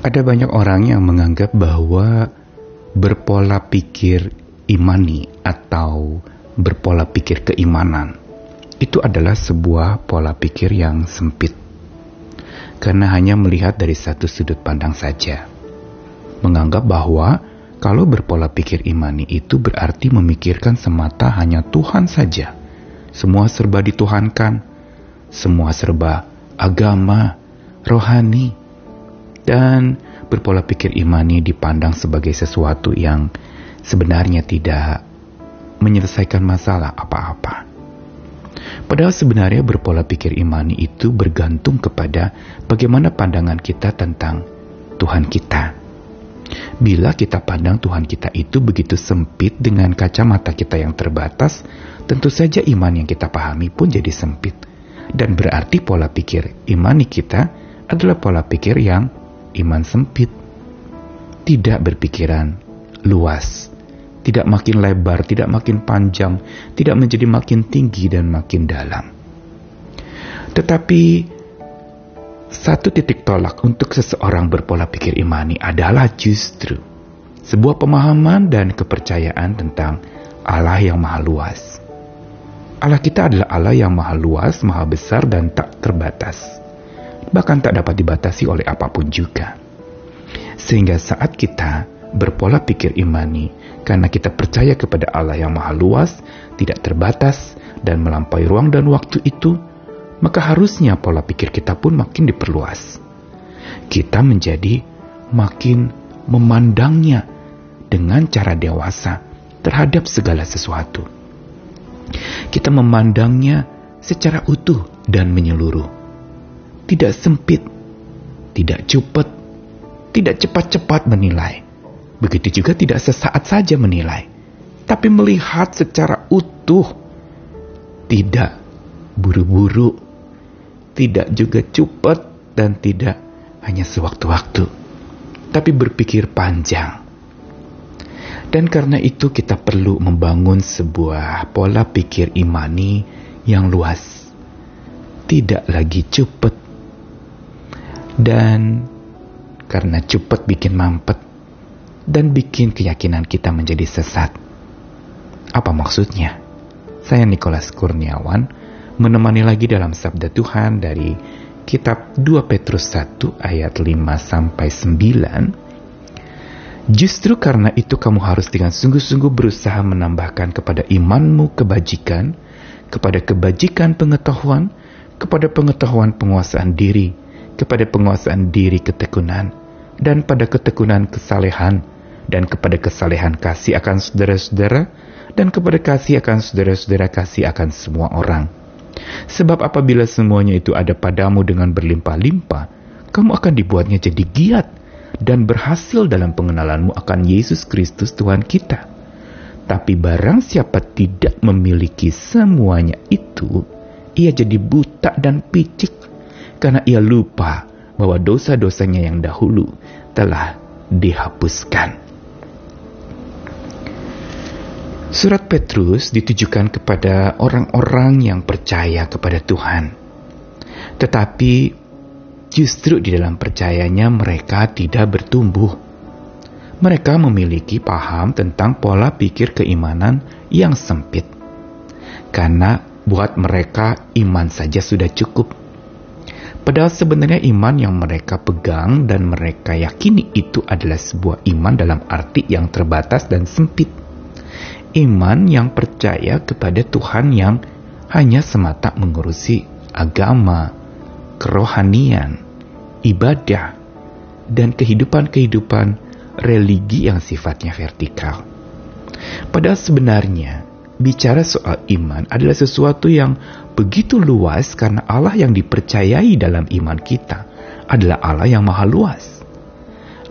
Ada banyak orang yang menganggap bahwa berpola pikir imani atau berpola pikir keimanan itu adalah sebuah pola pikir yang sempit karena hanya melihat dari satu sudut pandang saja. Menganggap bahwa kalau berpola pikir imani itu berarti memikirkan semata hanya Tuhan saja. Semua serba dituhankan, semua serba agama, rohani, dan berpola pikir imani dipandang sebagai sesuatu yang sebenarnya tidak menyelesaikan masalah apa-apa. Padahal sebenarnya berpola pikir imani itu bergantung kepada bagaimana pandangan kita tentang Tuhan kita. Bila kita pandang Tuhan kita itu begitu sempit dengan kacamata kita yang terbatas, tentu saja iman yang kita pahami pun jadi sempit. Dan berarti pola pikir imani kita adalah pola pikir yang iman sempit, tidak berpikiran luas, tidak makin lebar, tidak makin panjang, tidak menjadi makin tinggi dan makin dalam. Tetapi satu titik tolak untuk seseorang berpola pikir imani adalah justru sebuah pemahaman dan kepercayaan tentang Allah yang maha luas. Allah kita adalah Allah yang maha luas, maha besar, dan tak terbatas bahkan tak dapat dibatasi oleh apa pun juga. Sehingga saat kita berpola pikir imani, karena kita percaya kepada Allah yang maha luas, tidak terbatas, dan melampaui ruang dan waktu itu, maka harusnya pola pikir kita pun makin diperluas. Kita menjadi makin memandangnya dengan cara dewasa terhadap segala sesuatu. Kita memandangnya secara utuh dan menyeluruh tidak sempit, tidak cepat, tidak cepat-cepat menilai. Begitu juga tidak sesaat saja menilai, tapi melihat secara utuh, tidak buru-buru, tidak juga cepat dan tidak hanya sewaktu-waktu, tapi berpikir panjang. Dan karena itu kita perlu membangun sebuah pola pikir imani yang luas. Tidak lagi cepat dan karena cepat bikin mampet dan bikin keyakinan kita menjadi sesat. Apa maksudnya? Saya Nikolas Kurniawan menemani lagi dalam sabda Tuhan dari kitab 2 Petrus 1 ayat 5 sampai 9. Justru karena itu kamu harus dengan sungguh-sungguh berusaha menambahkan kepada imanmu kebajikan, kepada kebajikan pengetahuan, kepada pengetahuan penguasaan diri, kepada penguasaan diri ketekunan, dan pada ketekunan kesalehan, dan kepada kesalehan kasih akan saudara-saudara, dan kepada kasih akan saudara-saudara kasih akan semua orang. Sebab apabila semuanya itu ada padamu dengan berlimpah-limpah, kamu akan dibuatnya jadi giat dan berhasil dalam pengenalanmu akan Yesus Kristus Tuhan kita. Tapi barang siapa tidak memiliki semuanya itu, ia jadi buta dan picik karena ia lupa bahwa dosa-dosanya yang dahulu telah dihapuskan. Surat Petrus ditujukan kepada orang-orang yang percaya kepada Tuhan. Tetapi justru di dalam percayanya mereka tidak bertumbuh. Mereka memiliki paham tentang pola pikir keimanan yang sempit. Karena buat mereka iman saja sudah cukup. Padahal sebenarnya iman yang mereka pegang dan mereka yakini itu adalah sebuah iman dalam arti yang terbatas dan sempit. Iman yang percaya kepada Tuhan yang hanya semata mengurusi agama, kerohanian, ibadah, dan kehidupan-kehidupan religi yang sifatnya vertikal. Padahal sebenarnya bicara soal iman adalah sesuatu yang begitu luas karena Allah yang dipercayai dalam iman kita adalah Allah yang maha luas.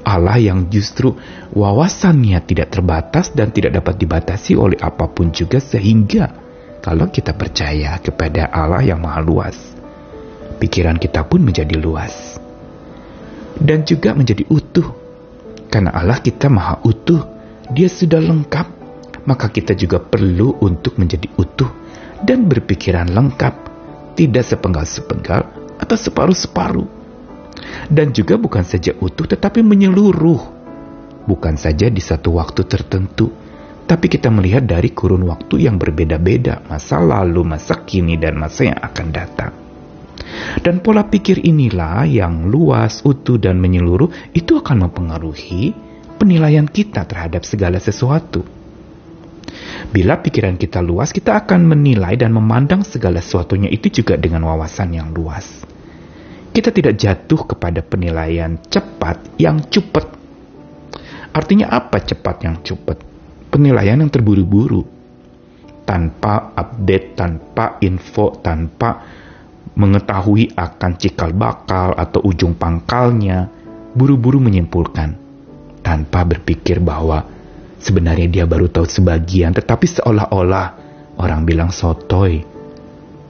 Allah yang justru wawasannya tidak terbatas dan tidak dapat dibatasi oleh apa pun juga sehingga kalau kita percaya kepada Allah yang maha luas, pikiran kita pun menjadi luas. Dan juga menjadi utuh. Karena Allah kita maha utuh, dia sudah lengkap maka kita juga perlu untuk menjadi utuh dan berpikiran lengkap, tidak sepenggal-sepenggal atau separuh-separuh. Dan juga bukan saja utuh tetapi menyeluruh. Bukan saja di satu waktu tertentu, tapi kita melihat dari kurun waktu yang berbeda-beda, masa lalu, masa kini, dan masa yang akan datang. Dan pola pikir inilah yang luas, utuh, dan menyeluruh itu akan mempengaruhi penilaian kita terhadap segala sesuatu. Bila pikiran kita luas, kita akan menilai dan memandang segala sesuatunya itu juga dengan wawasan yang luas. Kita tidak jatuh kepada penilaian cepat yang cepat. Artinya apa cepat yang cepat? Penilaian yang terburu-buru. Tanpa update, tanpa info, tanpa mengetahui akan cikal bakal atau ujung pangkalnya, buru-buru menyimpulkan tanpa berpikir bahwa Sebenarnya dia baru tahu sebagian, tetapi seolah-olah orang bilang sotoy.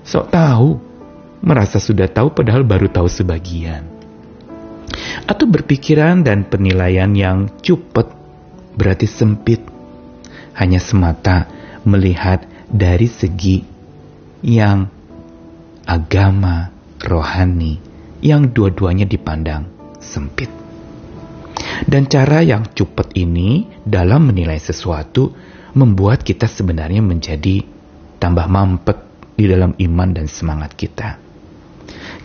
Sok tahu, merasa sudah tahu padahal baru tahu sebagian. Atau berpikiran dan penilaian yang cupet, berarti sempit. Hanya semata melihat dari segi yang agama, rohani, yang dua-duanya dipandang sempit. Dan cara yang cepat ini dalam menilai sesuatu membuat kita sebenarnya menjadi tambah mampet di dalam iman dan semangat kita.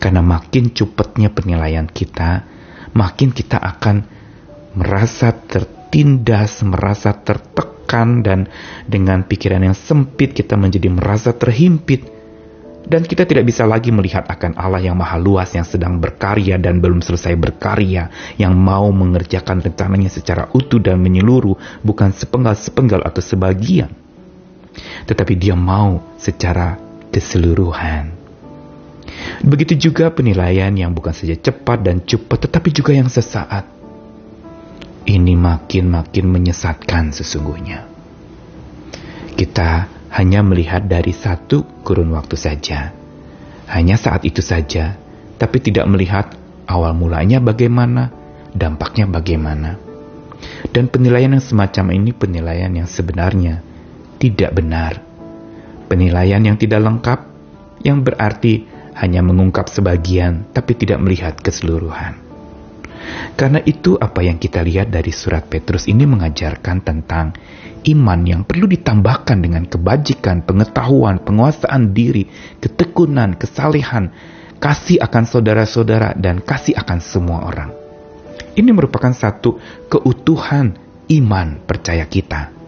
Karena makin cepatnya penilaian kita, makin kita akan merasa tertindas, merasa tertekan dan dengan pikiran yang sempit kita menjadi merasa terhimpit dan kita tidak bisa lagi melihat akan Allah yang maha luas yang sedang berkarya dan belum selesai berkarya, yang mau mengerjakan rencananya secara utuh dan menyeluruh, bukan sepenggal-sepenggal atau sebagian. Tetapi dia mau secara keseluruhan. Begitu juga penilaian yang bukan saja cepat dan cepat, tetapi juga yang sesaat. Ini makin-makin menyesatkan sesungguhnya. Kita hanya melihat dari satu kurun waktu saja. Hanya saat itu saja, tapi tidak melihat awal mulanya bagaimana, dampaknya bagaimana. Dan penilaian yang semacam ini penilaian yang sebenarnya tidak benar. Penilaian yang tidak lengkap, yang berarti hanya mengungkap sebagian tapi tidak melihat keseluruhan. Karena itu apa yang kita lihat dari surat Petrus ini mengajarkan tentang iman yang perlu ditambahkan dengan kebajikan, pengetahuan, penguasaan diri, ketekunan, kesalehan, kasih akan saudara-saudara, dan kasih akan semua orang. Ini merupakan satu keutuhan iman percaya kita.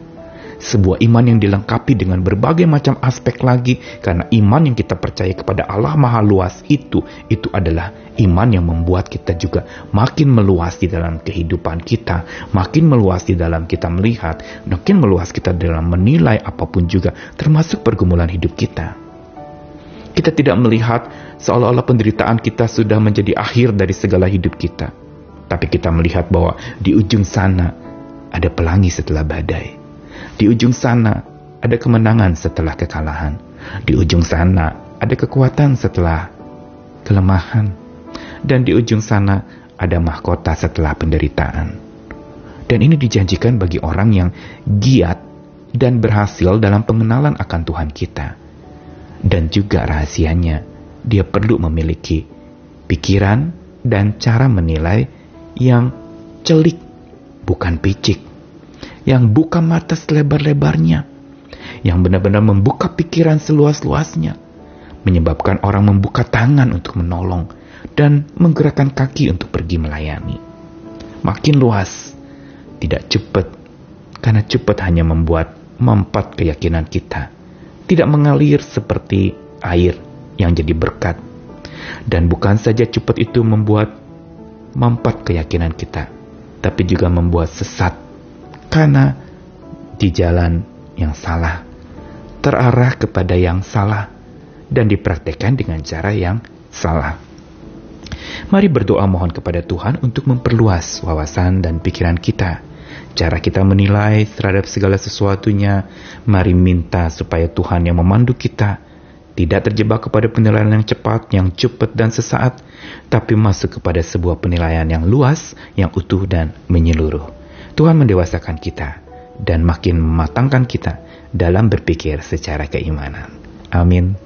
Sebuah iman yang dilengkapi dengan berbagai macam aspek lagi karena iman yang kita percaya kepada Allah Maha Luas itu itu adalah iman yang membuat kita juga makin meluas di dalam kehidupan kita, makin meluas di dalam kita melihat, makin meluas kita dalam menilai apa pun juga termasuk pergumulan hidup kita. Kita tidak melihat seolah-olah penderitaan kita sudah menjadi akhir dari segala hidup kita. Tapi kita melihat bahwa di ujung sana ada pelangi setelah badai. Di ujung sana ada kemenangan setelah kekalahan. Di ujung sana ada kekuatan setelah kelemahan. Dan di ujung sana ada mahkota setelah penderitaan. Dan ini dijanjikan bagi orang yang giat dan berhasil dalam pengenalan akan Tuhan kita. Dan juga rahasianya, dia perlu memiliki pikiran dan cara menilai yang celik, bukan picik yang buka mata selebar-lebarnya, yang benar-benar membuka pikiran seluas-luasnya, menyebabkan orang membuka tangan untuk menolong dan menggerakkan kaki untuk pergi melayani. Makin luas, tidak cepat, karena cepat hanya membuat mempat keyakinan kita, tidak mengalir seperti air yang jadi berkat. Dan bukan saja cepat itu membuat mempat keyakinan kita, tapi juga membuat sesat karena di jalan yang salah, terarah kepada yang salah, dan dipraktekkan dengan cara yang salah. Mari berdoa mohon kepada Tuhan untuk memperluas wawasan dan pikiran kita. Cara kita menilai terhadap segala sesuatunya, mari minta supaya Tuhan yang memandu kita tidak terjebak kepada penilaian yang cepat, yang cepat dan sesaat, tapi masuk kepada sebuah penilaian yang luas, yang utuh dan menyeluruh. Tuhan mendewasakan kita dan makin mematangkan kita dalam berpikir secara keimanan. Amin.